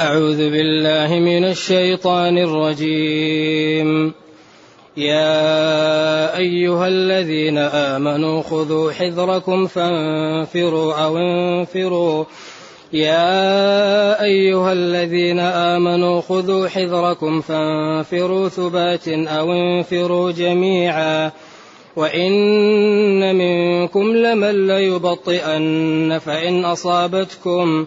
أعوذ بالله من الشيطان الرجيم. يا أيها الذين آمنوا خذوا حذركم فانفروا أو انفروا. يا أيها الذين آمنوا خذوا حذركم فانفروا ثبات أو انفروا جميعا. وإن منكم لمن ليبطئن فإن أصابتكم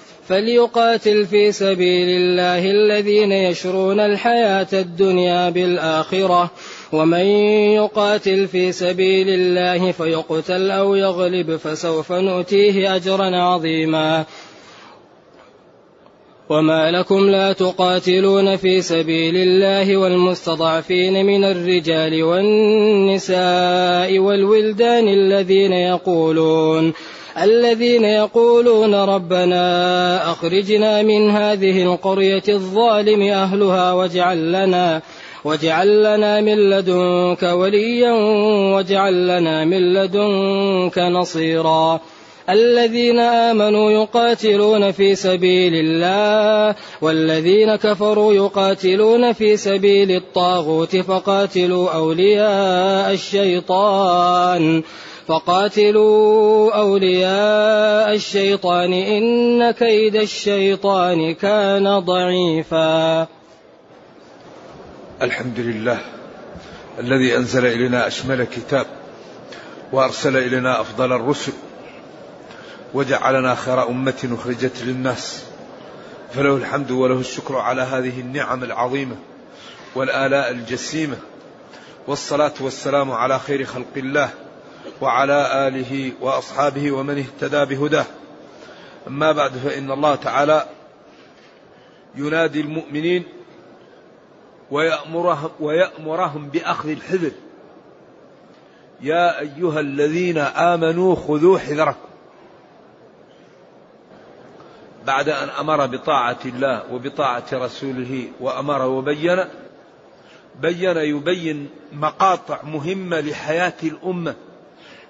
فليقاتل في سبيل الله الذين يشرون الحياة الدنيا بالآخرة. ومن يقاتل في سبيل الله فيقتل أو يغلب فسوف نؤتيه أجرا عظيما. وما لكم لا تقاتلون في سبيل الله والمستضعفين من الرجال والنساء والولدان الذين يقولون الذين يقولون ربنا أخرجنا من هذه القرية الظالم أهلها واجعل لنا واجعل لنا من لدنك وليا واجعل لنا من لدنك نصيرا. الذين آمنوا يقاتلون في سبيل الله والذين كفروا يقاتلون في سبيل الطاغوت فقاتلوا أولياء الشيطان. فقاتلوا أولياء الشيطان إن كيد الشيطان كان ضعيفا. الحمد لله الذي أنزل إلينا أشمل كتاب وأرسل إلينا أفضل الرسل وجعلنا خير أمة أخرجت للناس. فله الحمد وله الشكر على هذه النعم العظيمة والآلاء الجسيمة والصلاة والسلام على خير خلق الله وعلى آله وأصحابه ومن اهتدى بهداه. أما بعد فإن الله تعالى ينادي المؤمنين ويأمرهم, ويأمرهم بأخذ الحذر. يا أيها الذين آمنوا خذوا حذركم. بعد أن أمر بطاعة الله وبطاعة رسوله وأمر وبين بين يبين مقاطع مهمة لحياة الأمة.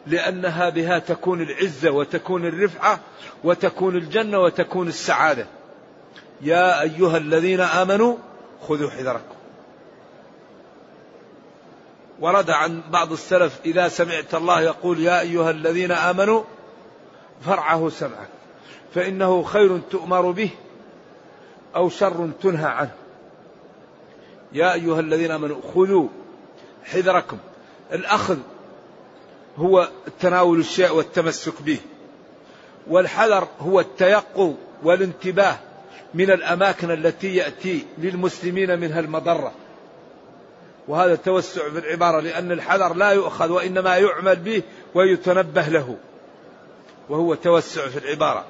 لأنها بها تكون العزة وتكون الرفعة وتكون الجنة وتكون السعادة. يا أيها الذين آمنوا خذوا حذركم. ورد عن بعض السلف إذا سمعت الله يقول يا أيها الذين آمنوا فرعه سمعك فإنه خير تؤمر به أو شر تنهى عنه. يا أيها الذين آمنوا خذوا حذركم. الأخذ هو تناول الشيء والتمسك به. والحذر هو التيقظ والانتباه من الأماكن التي يأتي للمسلمين منها المضرة. وهذا توسع في العبارة لأن الحذر لا يؤخذ وإنما يعمل به ويتنبه له. وهو توسع في العبارة.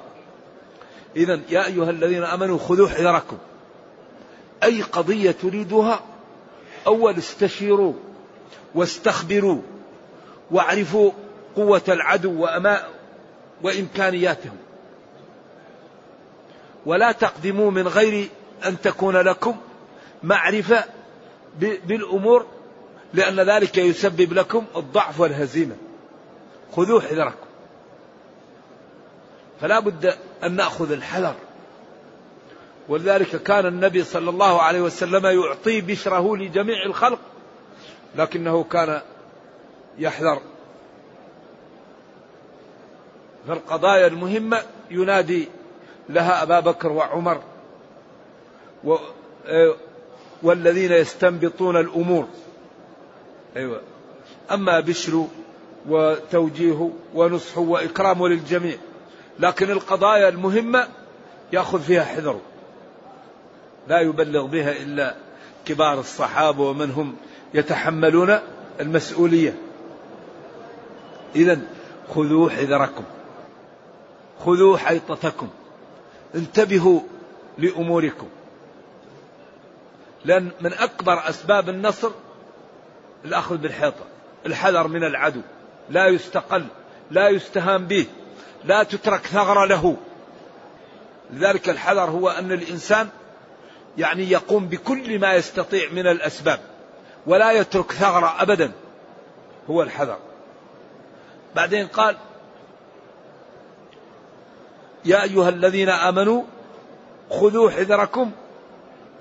إذا يا أيها الذين آمنوا خذوا حذركم. أي قضية تريدها؟ أول استشيروا واستخبروا. واعرفوا قوة العدو وأما وإمكانياتهم. ولا تقدموا من غير أن تكون لكم معرفة بالأمور لأن ذلك يسبب لكم الضعف والهزيمة. خذوا حذركم. فلا بد أن نأخذ الحذر. ولذلك كان النبي صلى الله عليه وسلم يعطي بشره لجميع الخلق لكنه كان يحذر. في القضايا المهمة ينادي لها أبا بكر وعمر و والذين يستنبطون الأمور. أيوة. أما بشر وتوجيه ونصح وإكرام للجميع. لكن القضايا المهمة يأخذ فيها حذره لا يبلغ بها إلا كبار الصحابة ومن هم يتحملون المسؤولية. إذا خذوا حذركم. خذوا حيطتكم. انتبهوا لأموركم. لأن من أكبر أسباب النصر الأخذ بالحيطة. الحذر من العدو. لا يستقل لا يستهان به لا تترك ثغرة له. لذلك الحذر هو أن الإنسان يعني يقوم بكل ما يستطيع من الأسباب ولا يترك ثغرة أبدا. هو الحذر. بعدين قال يا أيها الذين آمنوا خذوا حذركم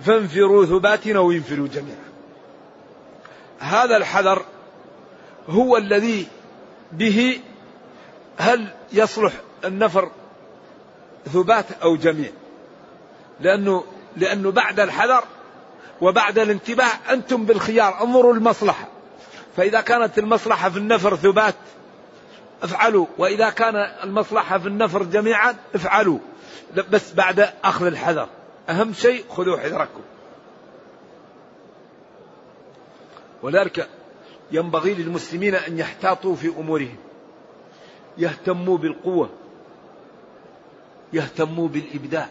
فانفروا ثبات أو انفروا جميعا. هذا الحذر هو الذي به هل يصلح النفر ثبات أو جميع؟ لأنه لأنه بعد الحذر وبعد الانتباه أنتم بالخيار انظروا المصلحة. فإذا كانت المصلحة في النفر ثبات افعلوا. وإذا كان المصلحة في النفر جميعا افعلوا. بس بعد أخذ الحذر. أهم شيء خذوا حذركم. ولذلك ينبغي للمسلمين أن يحتاطوا في أمورهم. يهتموا بالقوة. يهتموا بالإبداع.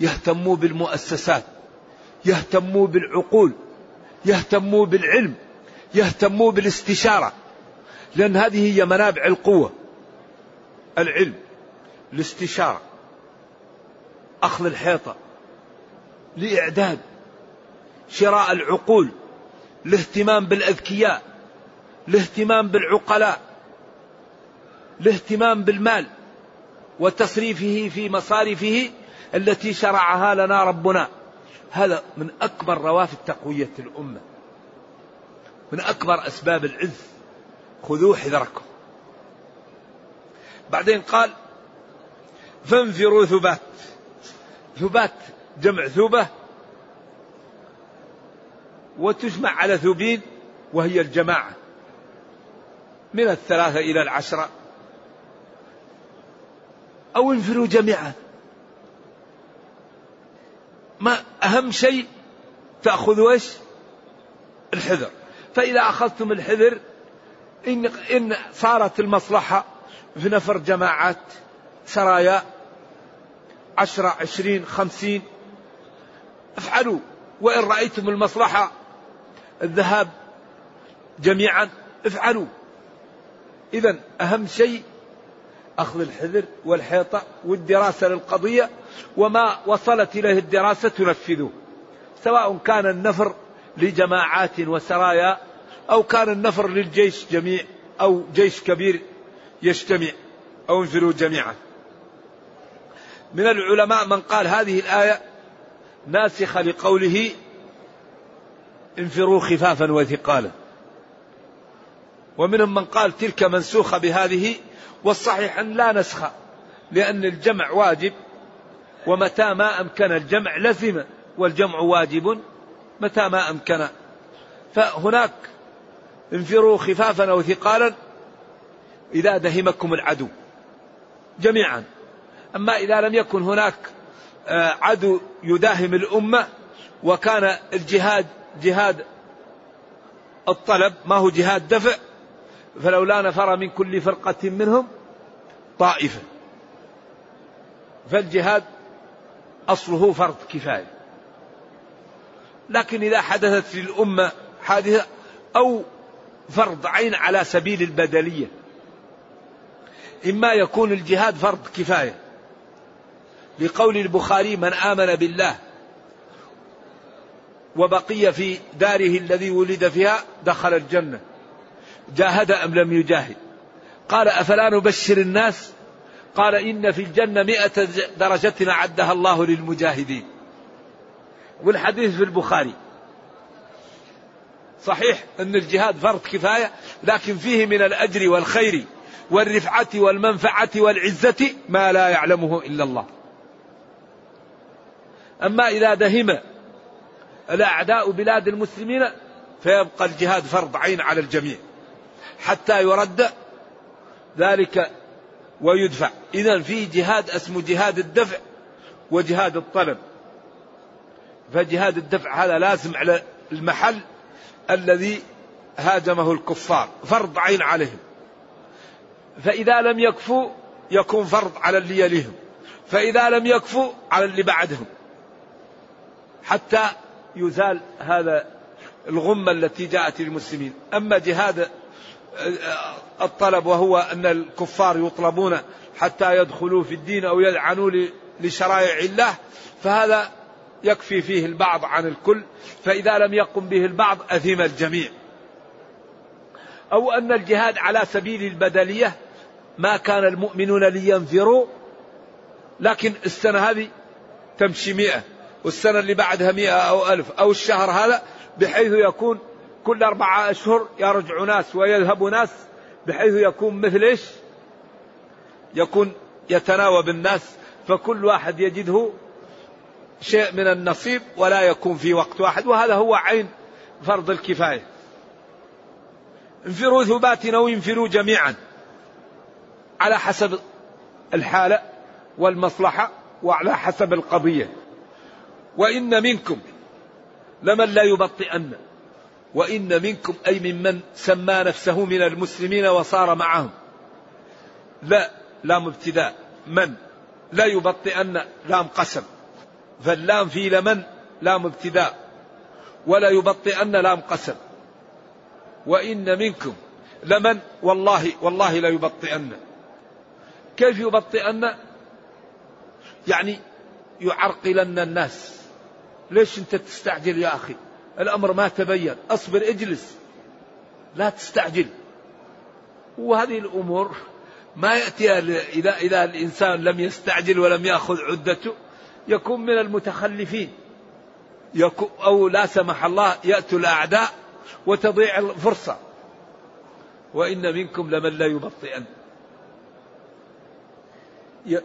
يهتموا بالمؤسسات. يهتموا بالعقول. يهتموا بالعلم. يهتموا بالاستشارة. لأن هذه هي منابع القوة العلم الاستشارة أخذ الحيطة لإعداد شراء العقول الاهتمام بالأذكياء الاهتمام بالعقلاء الاهتمام بالمال وتصريفه في مصارفه التي شرعها لنا ربنا. هذا من أكبر روافد تقوية الأمة من أكبر أسباب العز. خذوا حذركم. بعدين قال فانفروا ثبات. ثبات جمع ثوبة وتجمع على ثوبين وهي الجماعة. من الثلاثة إلى العشرة. أو انفروا جميعا. ما أهم شيء تأخذوا إيش؟ الحذر. فإذا أخذتم الحذر إن, إن صارت المصلحة في نفر جماعات سرايا عشرة عشرين خمسين. افعلوا. وإن رأيتم المصلحة الذهاب جميعا افعلوا. إذا أهم شيء أخذ الحذر والحيطة والدراسة للقضية وما وصلت إليه الدراسة تنفذه. سواء كان النفر لجماعات وسرايا أو كان النفر للجيش جميع أو جيش كبير يجتمع. أو انفروا جميعا. من العلماء من قال هذه الآية ناسخة لقوله انفروا خفافا وثقالا. ومنهم من قال تلك منسوخة بهذه والصحيح أن لا نسخ لأن الجمع واجب ومتى ما أمكن الجمع لزم والجمع واجب متى ما أمكن. فهناك انفروا خفافا أو ثقالا إذا دهمكم العدو. جميعا. أما إذا لم يكن هناك آه، عدو يداهم الأمة وكان الجهاد جهاد الطلب ما هو جهاد دفع فلولا نفر من كل فرقة منهم طائفة. فالجهاد أصله فرض كفاية. لكن إذا حدثت للأمة حادثة أو فرض عين على سبيل البدلية. إما يكون الجهاد فرض كفاية. لقول البخاري من آمن بالله وبقي في داره الذي ولد فيها دخل الجنة. جاهد أم لم يجاهد؟ قال أفلا نبشر الناس؟ قال إن في الجنة مئة درجة أعدها الله للمجاهدين. والحديث في البخاري. صحيح أن الجهاد فرض كفاية لكن فيه من الأجر والخير والرفعة والمنفعة والعزة ما لا يعلمه إلا الله. أما إذا دهم الأعداء بلاد المسلمين فيبقى الجهاد فرض عين على الجميع حتى يرد ذلك ويدفع. إذا في جهاد اسمه جهاد الدفع وجهاد الطلب. فجهاد الدفع هذا لازم على المحل الذي هاجمه الكفار فرض عين عليهم. فإذا لم يكفوا يكون فرض على اللي يليهم. فإذا لم يكفوا على اللي بعدهم. حتى يزال هذا الغمة التي جاءت للمسلمين. أما جهاد الطلب وهو أن الكفار يطلبون حتى يدخلوا في الدين أو يلعنوا لشرائع الله فهذا يكفي فيه البعض عن الكل فإذا لم يقم به البعض أثم الجميع. أو أن الجهاد على سبيل البدلية ما كان المؤمنون لينفروا لكن السنة هذه تمشي مئة والسنة اللي بعدها مئة أو ألف أو الشهر هذا بحيث يكون كل أربعة أشهر يرجع ناس ويذهب ناس بحيث يكون مثل إيش؟ يكون يتناوب الناس فكل واحد يجده شيء من النصيب ولا يكون في وقت واحد وهذا هو عين فرض الكفاية. انفروا ثبات أو انفروا جميعا على حسب الحالة والمصلحة وعلى حسب القضية. وإن منكم لمن لا يبطئن وإن منكم أي ممن سمى نفسه من المسلمين وصار معهم. لا لام ابتداء من؟ لا يبطئن لام قسم فاللام في لمن؟ لام ابتداء. ولا يبطئن لام قسم. وإن منكم لمن؟ والله والله لا يبطئن. كيف يبطئن؟ يعني يعرقلن الناس. ليش انت تستعجل يا أخي؟ الأمر ما تبين. أصبر اجلس. لا تستعجل. وهذه الأمور ما ياتي إذا إذا الإنسان لم يستعجل ولم يأخذ عدته. يكون من المتخلفين. أو لا سمح الله يأتوا الأعداء وتضيع الفرصة. وإن منكم لمن لا يبطئن.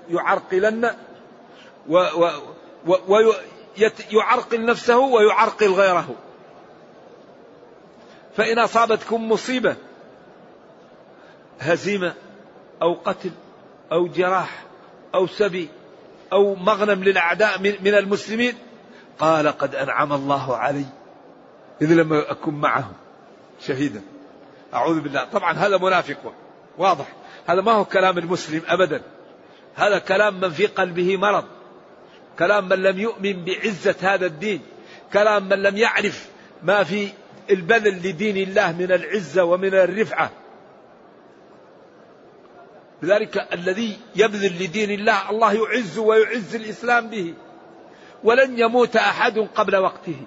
يعرقلن ويعرقل نفسه ويعرقل غيره. فإن أصابتكم مصيبة هزيمة أو قتل أو جراح أو سبي أو مغنم للأعداء من المسلمين؟ قال قد أنعم الله علي. إذ لم أكن معهم شهيدا. أعوذ بالله. طبعا هذا منافق. واضح. هذا ما هو كلام المسلم أبدا. هذا كلام من في قلبه مرض. كلام من لم يؤمن بعزة هذا الدين. كلام من لم يعرف ما في البذل لدين الله من العزة ومن الرفعة. لذلك الذي يبذل لدين الله الله يعز ويعز الإسلام به. ولن يموت أحد قبل وقته.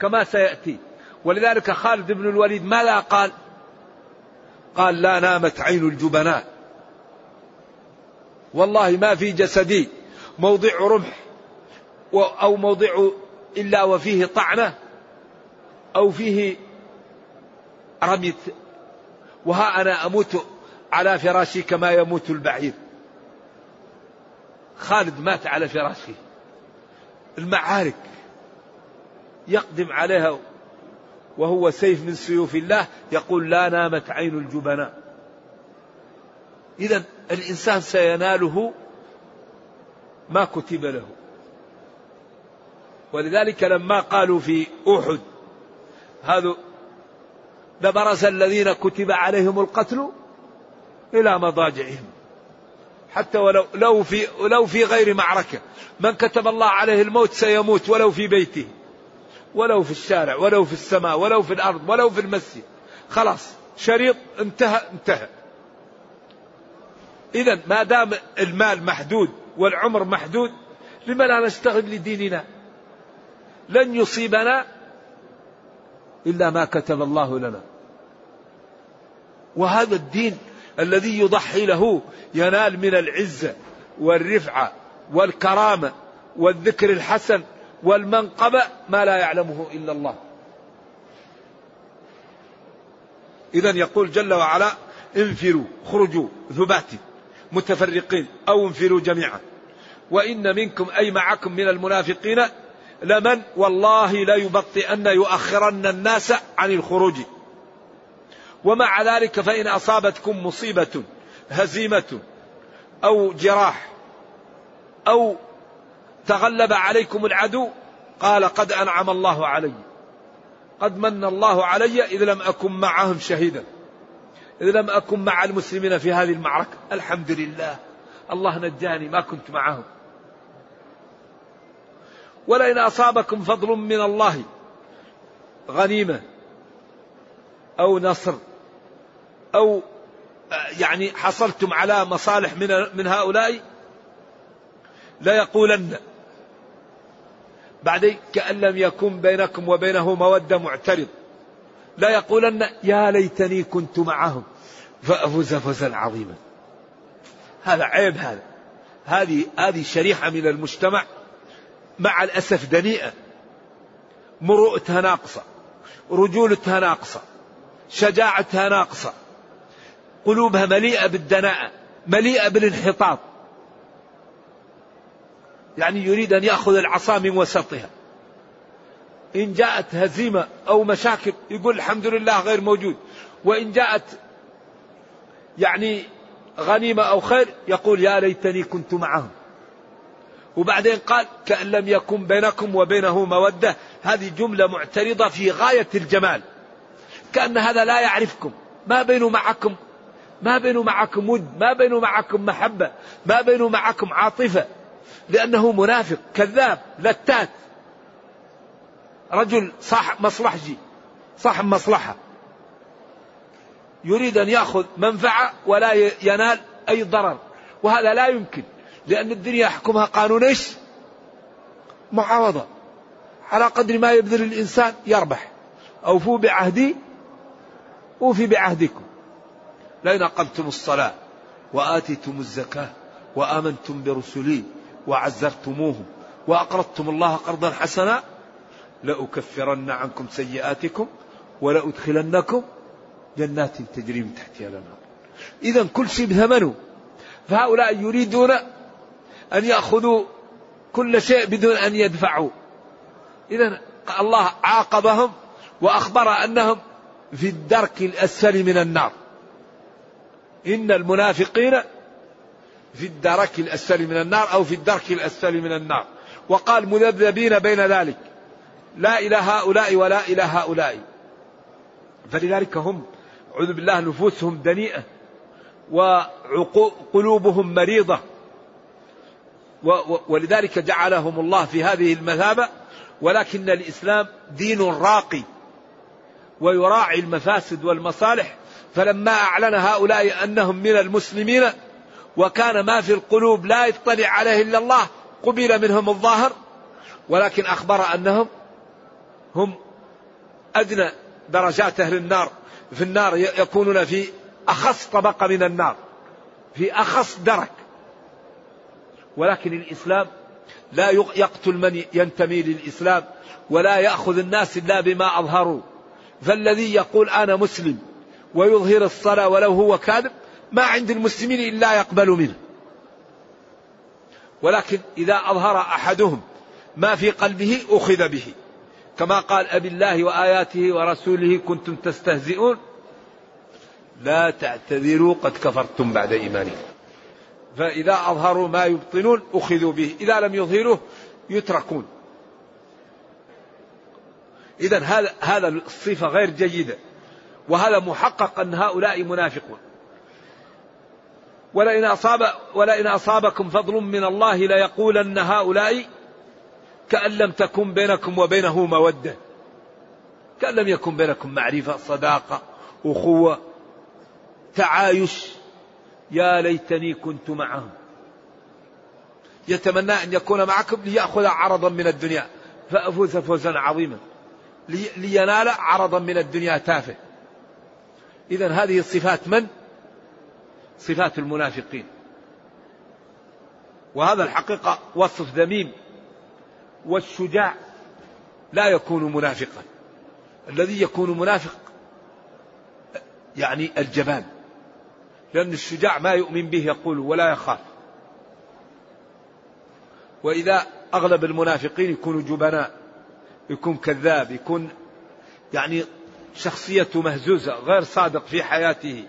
كما سيأتي. ولذلك خالد بن الوليد ماذا قال؟ قال لا نامت عين الجبناء. والله ما في جسدي موضع رمح أو موضع إلا وفيه طعنة أو فيه رمية وها أنا أموت على فراشي كما يموت البعير. خالد مات على فراشه المعارك يقدم عليها وهو سيف من سيوف الله يقول لا نامت عين الجبناء. إذا الإنسان سيناله ما كتب له. ولذلك لما قالوا في أحد هذا لبرز الذين كتب عليهم القتل إلى مضاجعهم. حتى ولو لو في لو في غير معركة. من كتب الله عليه الموت سيموت ولو في بيته. ولو في الشارع ولو في السماء ولو في الأرض ولو في المسجد. خلاص شريط انتهى انتهى. إذا ما دام المال محدود والعمر محدود لما لا نشتغل لديننا؟ لن يصيبنا إلا ما كتب الله لنا. وهذا الدين الذي يضحي له ينال من العزة والرفعة والكرامة والذكر الحسن والمنقبة ما لا يعلمه إلا الله. إذا يقول جل وعلا انفروا خرجوا ثباتي متفرقين أو انفروا جميعا. وإن منكم أي معكم من المنافقين لمن والله لا يبطئن يؤخرن الناس عن الخروج. ومع ذلك فإن أصابتكم مصيبة هزيمة أو جراح أو تغلب عليكم العدو قال قد أنعم الله علي. قد من الله علي إذ لم أكن معهم شهيدا. إذ لم أكن مع المسلمين في هذه المعركة. الحمد لله. الله نجاني ما كنت معهم. ولئن أصابكم فضل من الله غنيمة أو نصر أو يعني حصلتم على مصالح من من هؤلاء لا يقولن بعدين كأن لم يكن بينكم وبينه مودة معترض لا يقولن يا ليتني كنت معهم فأفوز فوزا عظيما. هذا عيب هذا هذه هذه شريحة من المجتمع مع الأسف دنيئة مروءتها ناقصة رجولتها ناقصة. شجاعتها ناقصة. قلوبها مليئة بالدناءة مليئة بالانحطاط. يعني يريد أن يأخذ العصا من وسطها. إن جاءت هزيمة أو مشاكل يقول الحمد لله غير موجود. وإن جاءت يعني غنيمة أو خير يقول يا ليتني كنت معهم. وبعدين قال كأن لم يكن بينكم وبينه مودة. هذه جملة معترضة في غاية الجمال. كأن هذا لا يعرفكم. ما بينه معكم. ما بينه معكم ود. ما بينه معكم محبة. ما بينه معكم عاطفة. لأنه منافق كذاب لتات. رجل صاحب مصلحجي. صاحب مصلحة. يريد أن يأخذ منفعة ولا ينال أي ضرر. وهذا لا يمكن. لأن الدنيا يحكمها قانون إيش؟ معاوضة على قدر ما يبذل الإنسان يربح. أوفوا بعهدي أوفي بعهدكم. لئن أقمتم الصلاة وآتيتم الزكاة وآمنتم برسلي وعزرتموهم وأقرضتم الله قرضا حسنا لأكفرن عنكم سيئاتكم ولأدخلنكم جنات تجري من تحتها الأنهار. إذا كل شيء بثمنه. فهؤلاء يريدون أن يأخذوا كل شيء بدون أن يدفعوا. إذا الله عاقبهم وأخبر أنهم في الدرك الأسفل من النار. إن المنافقين في الدرك الأسفل من النار أو في الدرك الأسفل من النار. وقال مذبذبين بين ذلك. لا إلى هؤلاء ولا إلى هؤلاء. فلذلك هم أعوذ بالله نفوسهم دنيئة. وقلوبهم مريضة. ولذلك جعلهم الله في هذه المثابة. ولكن الإسلام دين راقي. ويراعي المفاسد والمصالح. فلما أعلن هؤلاء أنهم من المسلمين وكان ما في القلوب لا يطلع عليه إلا الله قبل منهم الظاهر. ولكن أخبر أنهم هم أدنى درجات أهل النار. في النار يكونون في أخص طبقة من النار في أخص درك. ولكن الإسلام لا يقتل من ينتمي للإسلام ولا يأخذ الناس إلا بما أظهروا. فالذي يقول أنا مسلم ويظهر الصلاة ولو هو كاذب ما عند المسلمين إلا يقبل منه. ولكن إذا أظهر أحدهم ما في قلبه أخذ به. كما قال أبي الله وآياته ورسوله كنتم تستهزئون لا تعتذروا قد كفرتم بعد إيمانكم. فإذا أظهروا ما يبطنون أخذوا به إذا لم يظهروه يتركون. إذا هذا هذا الصفة غير جيدة. وهذا محقق أن هؤلاء منافقون. ولئن أصاب ولئن أصابكم فضل من الله ليقولن هؤلاء كأن لم تكن بينكم وبينه مودة. كأن لم يكن بينكم معرفة صداقة أخوة تعايش. يا ليتني كنت معهم. يتمنى أن يكون معكم ليأخذ عرضا من الدنيا. فأفوز فوزا عظيما. لينال عرضا من الدنيا تافه. إذا هذه صفات من؟ صفات المنافقين. وهذا الحقيقة وصف ذميم والشجاع لا يكون منافقا. الذي يكون منافق يعني الجبان. لأن الشجاع ما يؤمن به يقول ولا يخاف. وإذا أغلب المنافقين يكونوا جبناء يكون كذاب يكون يعني شخصيته مهزوزة غير صادق في حياته.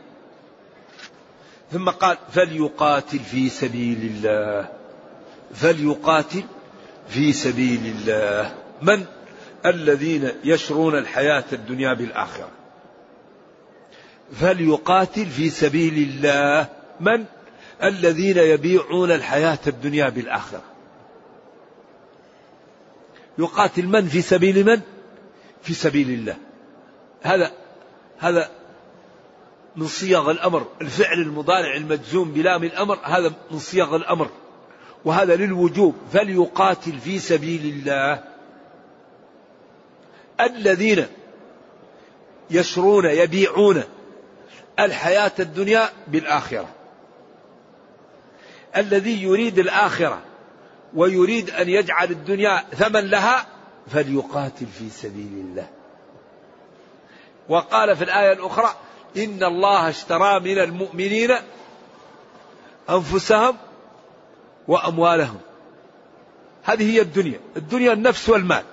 ثم قال فليقاتل في سبيل الله. فليقاتل في سبيل الله. من الذين يشرون الحياة الدنيا بالآخرة؟ فليقاتل في سبيل الله. من الذين يبيعون الحياة الدنيا بالآخرة؟ يقاتل من في سبيل من؟ في سبيل الله. هذا هذا من صيغ الأمر. الفعل المضارع المجزوم بلام الأمر هذا من صيغ الأمر. وهذا للوجوب. فليقاتل في سبيل الله. الذين يشرون يبيعون الحياة الدنيا بالآخرة. الذي يريد الآخرة. ويريد أن يجعل الدنيا ثمن لها فليقاتل في سبيل الله. وقال في الآية الأخرى إن الله اشترى من المؤمنين أنفسهم وأموالهم. هذه هي الدنيا الدنيا النفس والمال.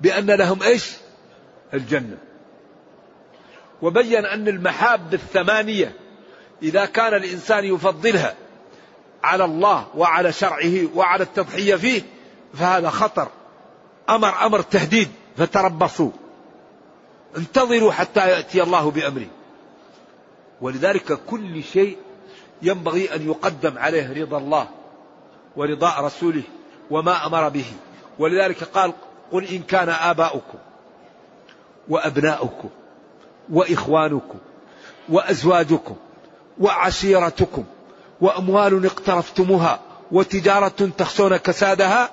بأن لهم إيش؟ الجنة. وبين أن المحاب الثمانية إذا كان الإنسان يفضلها على الله وعلى شرعه وعلى التضحية فيه فهذا خطر. أمر أمر تهديد فتربصوا. انتظروا حتى يأتي الله بأمره. ولذلك كل شيء ينبغي أن يقدم عليه رضا الله ورضاء رسوله وما أمر به. ولذلك قال قل إن كان آباؤكم وأبناؤكم وإخوانكم وأزواجكم وعشيرتكم وأموال اقترفتموها وتجارة تخشون كسادها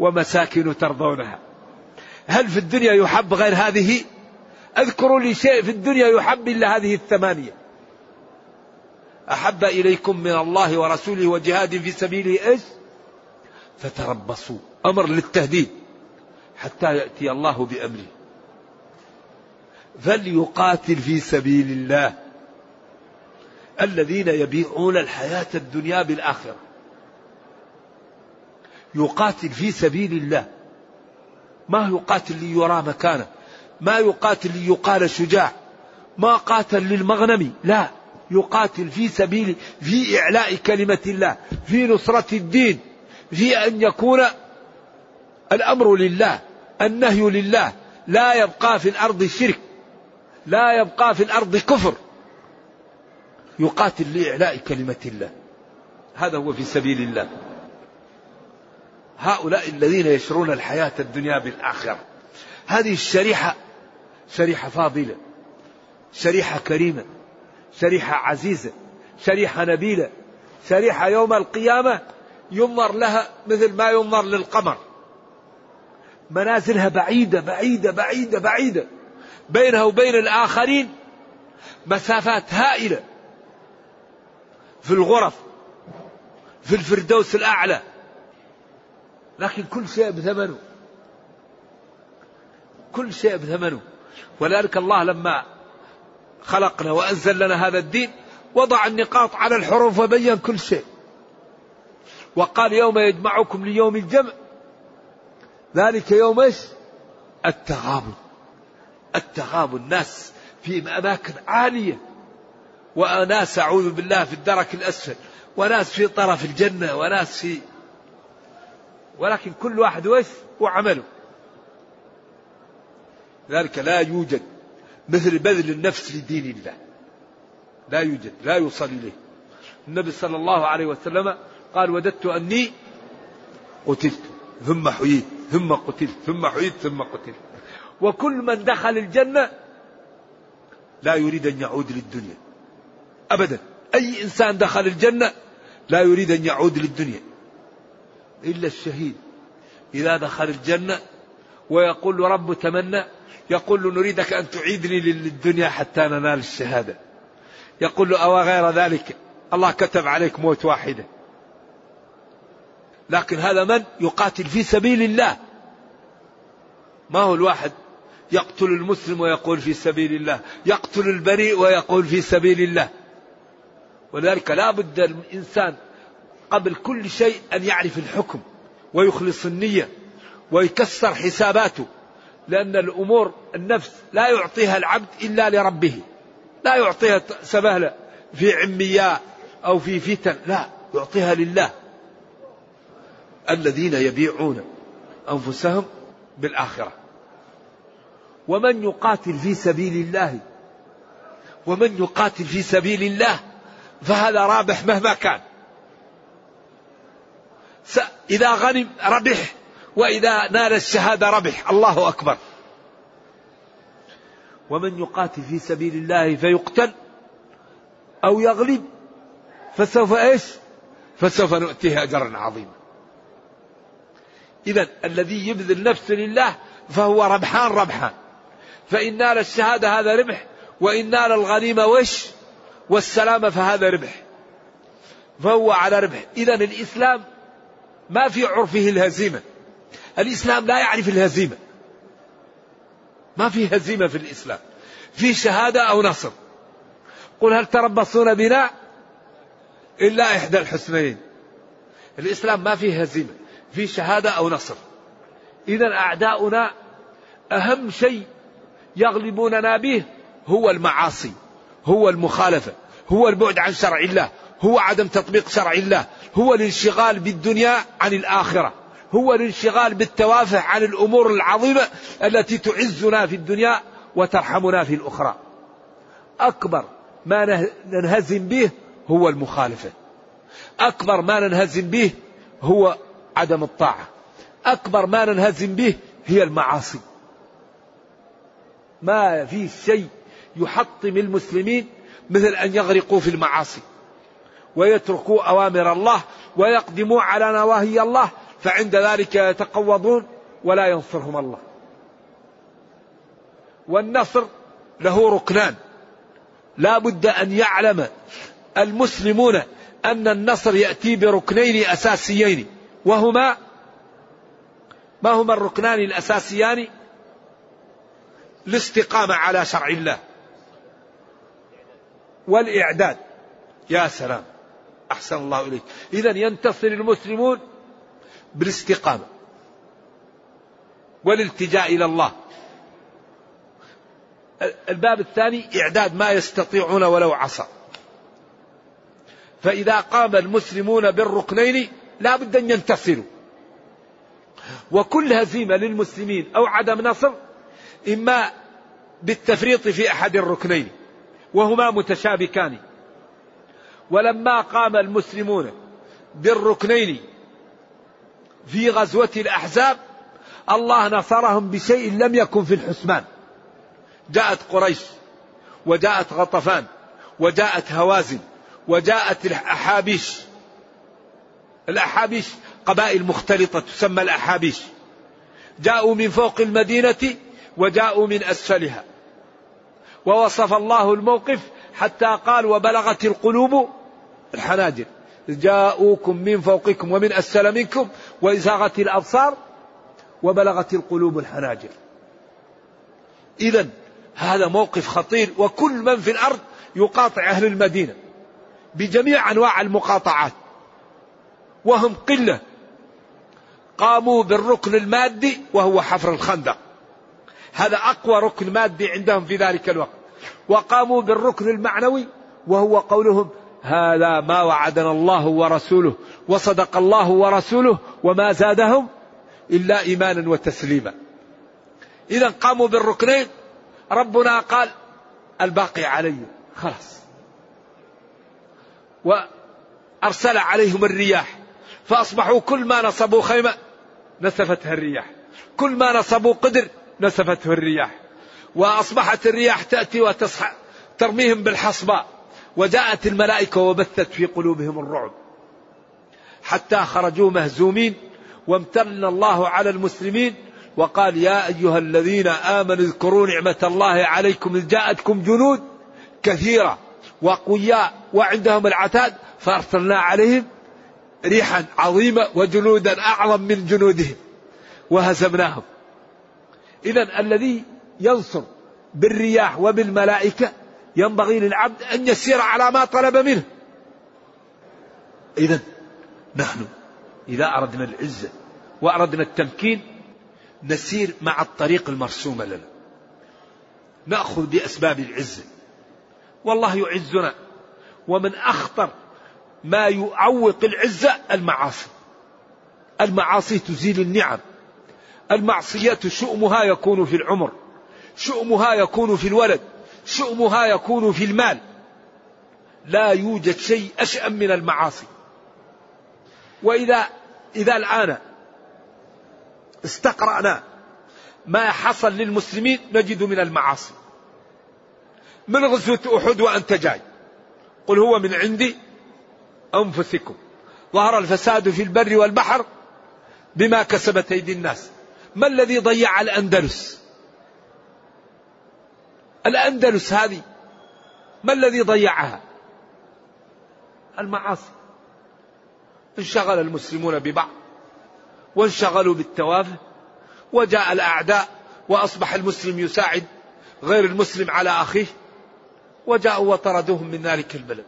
ومساكن ترضونها. هل في الدنيا يحب غير هذه؟ أذكروا لي شيء في الدنيا يحب إلا هذه الثمانية. أحب إليكم من الله ورسوله وجهاد في سبيله إيش؟ فتربصوا. أمر للتهديد حتى يأتي الله بأمره. فليقاتل في سبيل الله. الذين يبيعون الحياة الدنيا بالآخرة. يقاتل في سبيل الله. ما يقاتل ليرى مكانه. ما يقاتل ليقال شجاع. ما قاتل للمغنم لا. يقاتل في سبيل في إعلاء كلمة الله في نصرة الدين في أن يكون الأمر لله النهي لله. لا يبقى في الأرض شرك. لا يبقى في الأرض كفر. يقاتل لإعلاء كلمة الله. هذا هو في سبيل الله. هؤلاء الذين يشرون الحياة الدنيا بالآخرة. هذه الشريحة شريحة فاضلة شريحة كريمة شريحة عزيزة شريحة نبيلة شريحة يوم القيامة ينظر لها مثل ما ينظر للقمر. منازلها بعيدة بعيدة بعيدة بعيدة. بينها وبين الآخرين مسافات هائلة. في الغرف في الفردوس الأعلى. لكن كل شيء بثمنه. كل شيء بثمنه. ولذلك الله لما خلقنا وأنزل لنا هذا الدين وضع النقاط على الحروف وبين كل شيء. وقال يوم يجمعكم ليوم الجمع. ذلك يوم إيش؟ التغابن. التغابن الناس في أماكن عالية. وناس أعوذ بالله في الدرك الأسفل وناس في طرف الجنة وناس في ولكن كل واحد ويش وعمله. ذلك لا يوجد مثل بذل النفس لدين الله. لا يوجد لا يوصل إليه. النبي صلى الله عليه وسلم قال وددت أني قتلت ثم حييت ثم قتلت ثم حييت ثم قتلت. وكل من دخل الجنة لا يريد أن يعود للدنيا. أبدا. أي إنسان دخل الجنة لا يريد أن يعود للدنيا. إلا الشهيد. إذا دخل الجنة ويقول له رب تمنى يقول له نريدك أن تعيدني للدنيا حتى ننال الشهادة. يقول له أو غير ذلك. الله كتب عليك موت واحدة. لكن هذا من؟ يقاتل في سبيل الله. ما هو الواحد؟ يقتل المسلم ويقول في سبيل الله. يقتل البريء ويقول في سبيل الله. ولذلك لا بد الإنسان قبل كل شيء أن يعرف الحكم ويخلص النية ويكسر حساباته لأن الأمور النفس لا يعطيها العبد إلا لربه لا يعطيها سبهلة في عمياء أو في فتن لا يعطيها لله. الذين يبيعون أنفسهم بالآخرة. ومن يقاتل في سبيل الله ومن يقاتل في سبيل الله فهذا رابح مهما كان. إذا غنم ربح وإذا نال الشهادة ربح. الله أكبر. ومن يقاتل في سبيل الله فيقتل أو يغلب فسوف إيش؟ فسوف نؤتيه أجرا عظيما. إذا الذي يبذل نفسه لله فهو ربحان ربحان. فإن نال الشهادة هذا ربح وإن نال الغنيمة وش؟ والسلامة فهذا ربح. فهو على ربح. إذا الإسلام ما في عرفه الهزيمة. الإسلام لا يعرف الهزيمة. ما في هزيمة في الإسلام. في شهادة أو نصر. قل هل تربصون بنا؟ إلا إحدى الحسنين الإسلام ما فيه هزيمة. في شهادة أو نصر. إذا أعداؤنا أهم شيء يغلبوننا به هو المعاصي. هو المخالفة هو البعد عن شرع الله هو عدم تطبيق شرع الله هو الانشغال بالدنيا عن الآخرة هو الانشغال بالتوافه عن الأمور العظيمة التي تعزنا في الدنيا وترحمنا في الأخرى. أكبر ما ننهزم به هو المخالفة. أكبر ما ننهزم به هو عدم الطاعة. أكبر ما ننهزم به هي المعاصي. ما في شيء يحطم المسلمين مثل أن يغرقوا في المعاصي ويتركوا أوامر الله ويقدموا على نواهي الله فعند ذلك يتقوضون ولا ينصرهم الله. والنصر له ركنان. لا بد أن يعلم المسلمون أن النصر يأتي بركنين أساسيين. وهما ما هما الركنان الأساسيان؟ الاستقامة على شرع الله. والإعداد. يا سلام. أحسن الله إليك. إذا ينتصر المسلمون بالاستقامة والالتجاء إلى الله. الباب الثاني إعداد ما يستطيعون ولو عصى. فإذا قام المسلمون بالركنين لا بد أن ينتصروا. وكل هزيمة للمسلمين أو عدم نصر إما بالتفريط في أحد الركنين. وهما متشابكان. ولما قام المسلمون بالركنين في غزوة الأحزاب الله نصرهم بشيء لم يكن في الحسبان. جاءت قريش وجاءت غطفان وجاءت هوازن وجاءت الأحابيش. الأحابيش قبائل مختلطة تسمى الأحابيش. جاءوا من فوق المدينة وجاءوا من أسفلها. ووصف الله الموقف حتى قال وبلغت القلوب الحناجر. جاءوكم من فوقكم ومن أسفل منكم وإزاغت الأبصار وبلغت القلوب الحناجر. إذا هذا موقف خطير وكل من في الأرض يقاطع أهل المدينة بجميع أنواع المقاطعات. وهم قلة قاموا بالركن المادي وهو حفر الخندق. هذا أقوى ركن مادي عندهم في ذلك الوقت. وقاموا بالركن المعنوي وهو قولهم هذا ما وعدنا الله ورسوله وصدق الله ورسوله وما زادهم إلا إيمانا وتسليما. إذا قاموا بالركنين ربنا قال الباقي علي. خلاص. وأرسل عليهم الرياح فأصبحوا كل ما نصبوا خيمة نسفتها الرياح كل ما نصبوا قدر نسفته الرياح وأصبحت الرياح تأتي وتصحى ترميهم بالحصباء وجاءت الملائكة وبثت في قلوبهم الرعب. حتى خرجوا مهزومين وامتن الله على المسلمين وقال يا أيها الذين آمنوا اذكروا نعمة الله عليكم إذ جاءتكم جنود كثيرة وقوياء وعندهم العتاد فأرسلنا عليهم ريحا عظيمة وجنودا أعظم من جنودهم وهزمناهم. إذا الذي ينصر بالرياح وبالملائكة ينبغي للعبد أن يسير على ما طلب منه. إذا نحن إذا أردنا العزة وأردنا التمكين نسير مع الطريق المرسومة لنا. نأخذ بأسباب العزة. والله يعزنا ومن أخطر ما يعوق العزة المعاصي. المعاصي تزيل النعم. المعصية شؤمها يكون في العمر شؤمها يكون في الولد شؤمها يكون في المال. لا يوجد شيء أشأم من المعاصي. وإذا إذا الآن استقرأنا ما حصل للمسلمين نجد من المعاصي. من غزوة أحد وأنت جاي. قل هو من عندي أنفسكم. ظهر الفساد في البر والبحر بما كسبت أيدي الناس. ما الذي ضيع الأندلس؟ الأندلس هذه ما الذي ضيعها؟ المعاصي. انشغل المسلمون ببعض وانشغلوا بالتوافه وجاء الأعداء وأصبح المسلم يساعد غير المسلم على أخيه وجاءوا وطردوهم من ذلك البلد.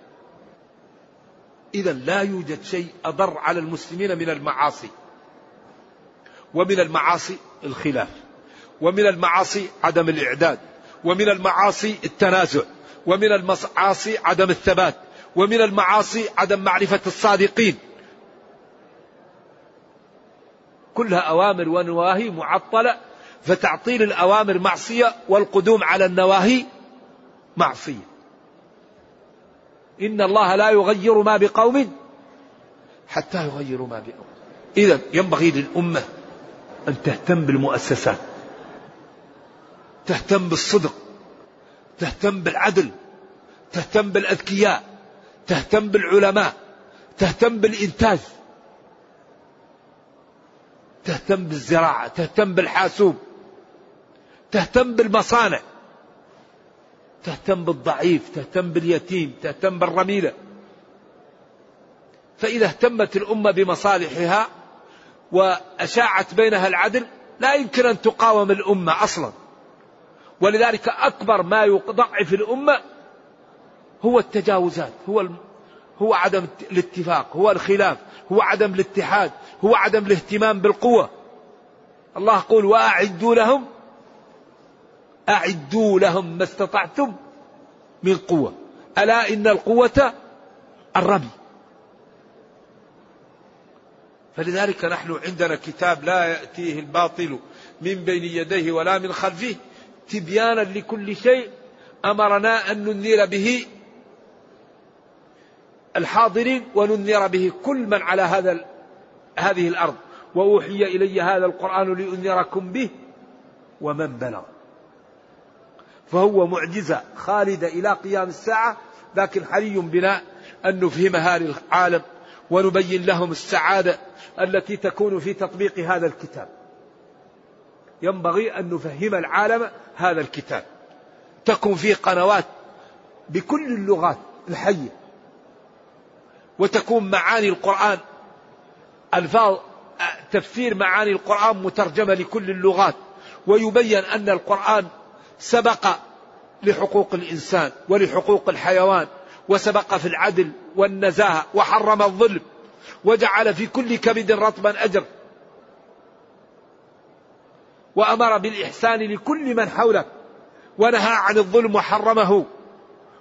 إذا لا يوجد شيء أضر على المسلمين من المعاصي. ومن المعاصي الخلاف ومن المعاصي عدم الإعداد ومن المعاصي التنازع ومن المعاصي عدم الثبات ومن المعاصي عدم معرفة الصادقين. كلها أوامر ونواهي معطلة فتعطيل الأوامر معصية والقدوم على النواهي معصية. إن الله لا يغير ما بقوم حتى يغيروا ما بقوم. إذا ينبغي للأمة أن تهتم بالمؤسسات تهتم بالصدق تهتم بالعدل تهتم بالأذكياء تهتم بالعلماء تهتم بالإنتاج تهتم بالزراعة تهتم بالحاسوب تهتم بالمصانع تهتم بالضعيف تهتم باليتيم تهتم بالرميلة. فإذا اهتمت الأمة بمصالحها وأشاعت بينها العدل لا يمكن أن تقاوم الأمة أصلا. ولذلك أكبر ما يضعف الأمة هو التجاوزات هو هو عدم الاتفاق هو الخلاف هو عدم الاتحاد هو عدم الاهتمام بالقوة. الله يقول وأعدوا لهم أعدوا لهم ما استطعتم من قوة. ألا إن القوة الرمي. فلذلك نحن عندنا كتاب لا يأتيه الباطل من بين يديه ولا من خلفه تبيانا لكل شيء أمرنا أن ننذر به الحاضرين وننذر به كل من على هذا هذه الأرض. وأوحي إلي هذا القرآن لأنذركم به ومن بلغ. فهو معجزة خالدة إلى قيام الساعة لكن حري بنا أن نفهمها للعالم ونبين لهم السعادة التي تكون في تطبيق هذا الكتاب. ينبغي أن نفهم العالم هذا الكتاب. تكون فيه قنوات بكل اللغات الحية. وتكون معاني القرآن. ألفاظ تفسير معاني القرآن مترجمة لكل اللغات. ويبين أن القرآن سبق لحقوق الإنسان ولحقوق الحيوان. وسبق في العدل والنزاهة وحرم الظلم وجعل في كل كبد رطبا أجر. وأمر بالإحسان لكل من حولك ونهى عن الظلم وحرمه.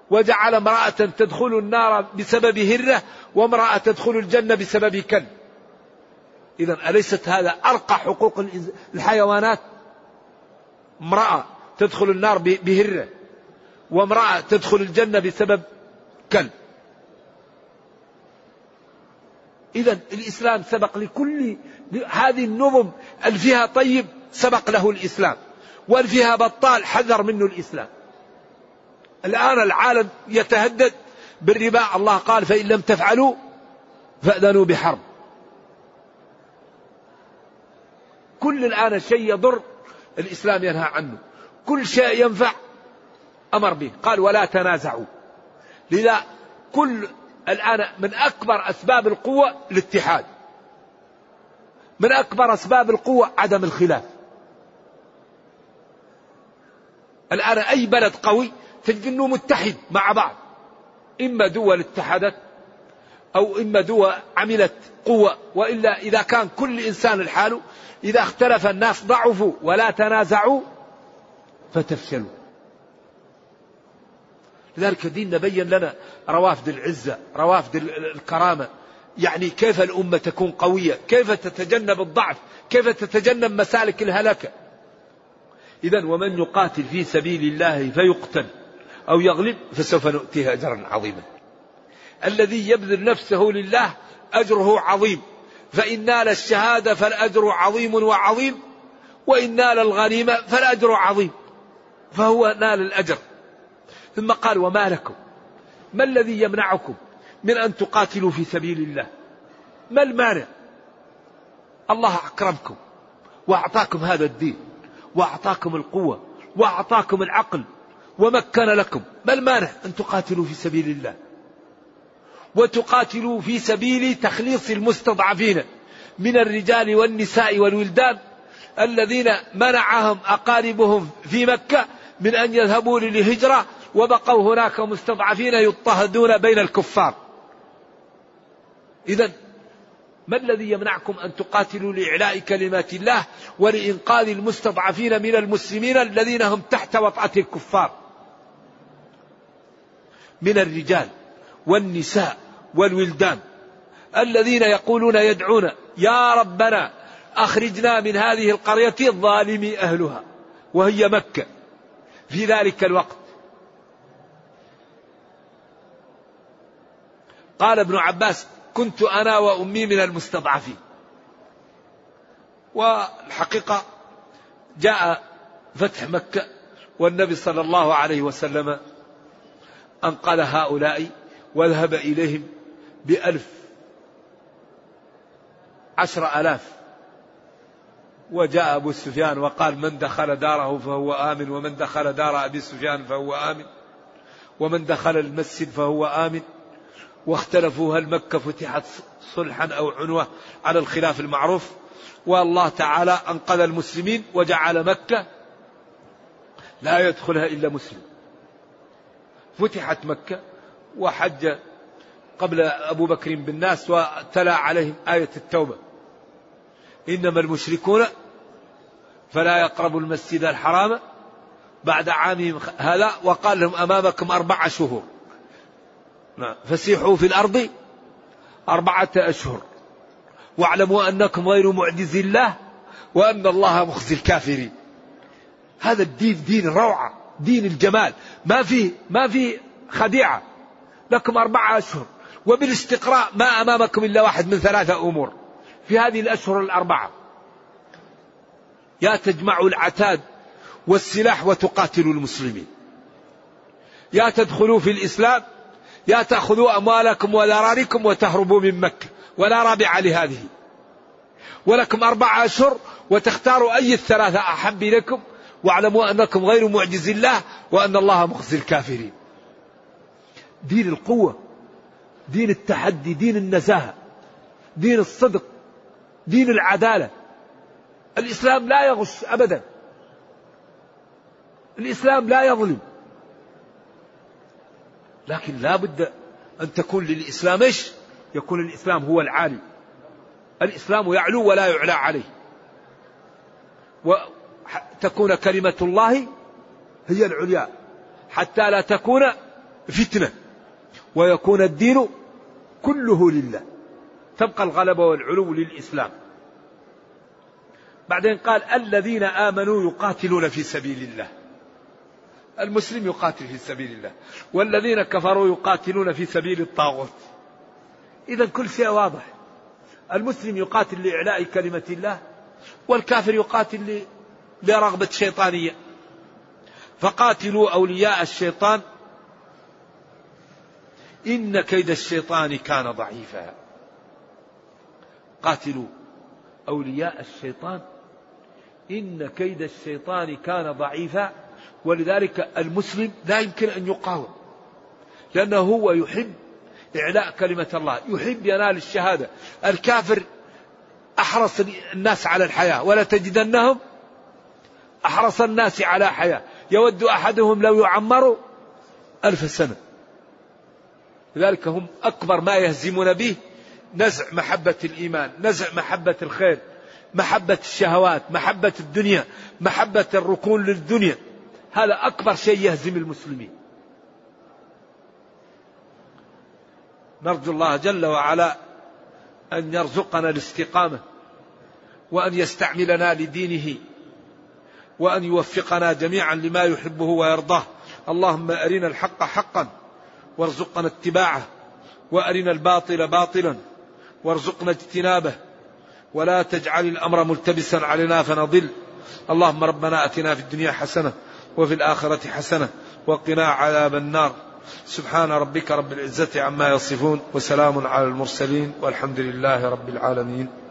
وجعل امرأة تدخل النار بسبب هرة وامرأة تدخل الجنة بسبب كلب. إذا أليست هذا أرقى حقوق الحيوانات؟ امرأة تدخل النار بهرة وامرأة تدخل الجنة بسبب كلب إذا الإسلام سبق لكل هذه النظم اللي فيها طيب سبق له الإسلام واللي فيها بطال حذر منه الإسلام. الآن العالم يتهدد بالربا الله قال فإن لم تفعلوا فأذنوا بحرب. كل الآن شيء يضر الإسلام ينهى عنه كل شيء ينفع أمر به. قال ولا تنازعوا. لذا كل الآن من أكبر أسباب القوة الاتحاد. من أكبر أسباب القوة عدم الخلاف. الآن أي بلد قوي تجد أنه متحد مع بعض. إما دول اتحدت أو إما دول عملت قوة. وإلا إذا كان كل إنسان لحاله إذا اختلف الناس ضعفوا ولا تنازعوا فتفشلوا. لذلك ديننا بين لنا روافد العزة روافد الكرامة. يعني كيف الأمة تكون قوية؟ كيف تتجنب الضعف؟ كيف تتجنب مسالك الهلكة؟ إذا ومن يقاتل في سبيل الله فيقتل أو يغلب فسوف نؤتيه أجرا عظيما. الذي يبذل نفسه لله أجره عظيم. فإن نال الشهادة فالأجر عظيم وعظيم وإن نال الغنيمة فالأجر عظيم. فهو نال الأجر. ثم قال وما لكم؟ ما الذي يمنعكم من أن تقاتلوا في سبيل الله؟ ما المانع؟ الله أكرمكم وأعطاكم هذا الدين وأعطاكم القوة وأعطاكم العقل ومكن لكم. ما المانع أن تقاتلوا في سبيل الله؟ وتقاتلوا في سبيل تخليص المستضعفين من الرجال والنساء والولدان الذين منعهم أقاربهم في مكة من أن يذهبوا للهجرة وبقوا هناك مستضعفين يضطهدون بين الكفار. إذا ما الذي يمنعكم أن تقاتلوا لإعلاء كلمات الله ولإنقاذ المستضعفين من المسلمين الذين هم تحت وطأة الكفار؟ من الرجال والنساء والولدان الذين يقولون يدعون يا ربنا أخرجنا من هذه القرية الظالم أهلها وهي مكة. في ذلك الوقت قال ابن عباس كنت أنا وأمي من المستضعفين. والحقيقة جاء فتح مكة والنبي صلى الله عليه وسلم أنقذ هؤلاء وذهب إليهم بألف عشر ألاف. وجاء أبو سفيان وقال من دخل داره فهو آمن ومن دخل دار أبي سفيان فهو آمن ومن دخل المسجد فهو آمن. واختلفوا هل مكة فتحت صلحا أو عنوة على الخلاف المعروف. والله تعالى أنقذ المسلمين وجعل مكة لا يدخلها إلا مسلم. فتحت مكة وحج قبل أبو بكر بالناس وتلا عليهم آية التوبة. إنما المشركون فلا يقربوا المسجد الحرام. بعد عامهم هذا وقال لهم أمامكم أربع شهور. فسيحوا في الأرض أربعة أشهر. واعلموا أنكم غير معجز الله وأن الله مخزي الكافرين. هذا الدين دين الروعة دين الجمال. ما في ما في خديعة. لكم أربعة أشهر. وبالاستقراء ما أمامكم إلا واحد من ثلاثة أمور. في هذه الأشهر الأربعة. يا تجمعوا العتاد والسلاح وتقاتلوا المسلمين. يا تدخلوا في الإسلام يا تأخذوا أموالكم وذراريكم وتهربوا من مكة. ولا رابع لهذه. ولكم أربعة أشهر وتختاروا أي الثلاثة أحب إليكم. واعلموا أنكم غير معجز الله وأن الله مخزي الكافرين. دين القوة دين التحدي دين النزاهة دين الصدق دين العدالة. الإسلام لا يغش أبدا. الإسلام لا يظلم. لكن لا بد أن تكون للإسلام إيش؟ يكون الإسلام هو العالي الإسلام يعلو ولا يعلى عليه. وتكون كلمة الله هي العليا. حتى لا تكون فتنة. ويكون الدين كله لله. تبقى الغلبة والعلو للإسلام. بعدين قال الذين آمنوا يقاتلون في سبيل الله. المسلم يقاتل في سبيل الله والذين كفروا يقاتلون في سبيل الطاغوت. إذا كل شيء واضح. المسلم يقاتل لإعلاء كلمة الله والكافر يقاتل لرغبة شيطانية فقاتلوا أولياء الشيطان. إن كيد الشيطان كان ضعيفا. قاتلوا أولياء الشيطان. إن كيد الشيطان كان ضعيفا. ولذلك المسلم لا يمكن أن يقاوم لأنه هو يحب إعلاء كلمة الله يحب ينال الشهادة. الكافر أحرص الناس على الحياة ولا تجدنهم أحرص الناس على حياة. يود أحدهم لو يعمر ألف سنة. لذلك هم أكبر ما يهزمون به نزع محبة الإيمان نزع محبة الخير محبة الشهوات محبة الدنيا محبة الركون للدنيا. هذا أكبر شيء يهزم المسلمين. نرجو الله جل وعلا أن يرزقنا الاستقامة وأن يستعملنا لدينه وأن يوفقنا جميعا لما يحبه ويرضاه. اللهم أرنا الحق حقا وارزقنا اتباعه وأرنا الباطل باطلا وارزقنا اجتنابه. ولا تجعل الأمر ملتبسا علينا فنضل. اللهم ربنا أتنا في الدنيا حسنة وفي الآخرة حسنة وقنا عذاب النار. سبحان ربك رب العزة عما يصفون وسلام على المرسلين والحمد لله رب العالمين.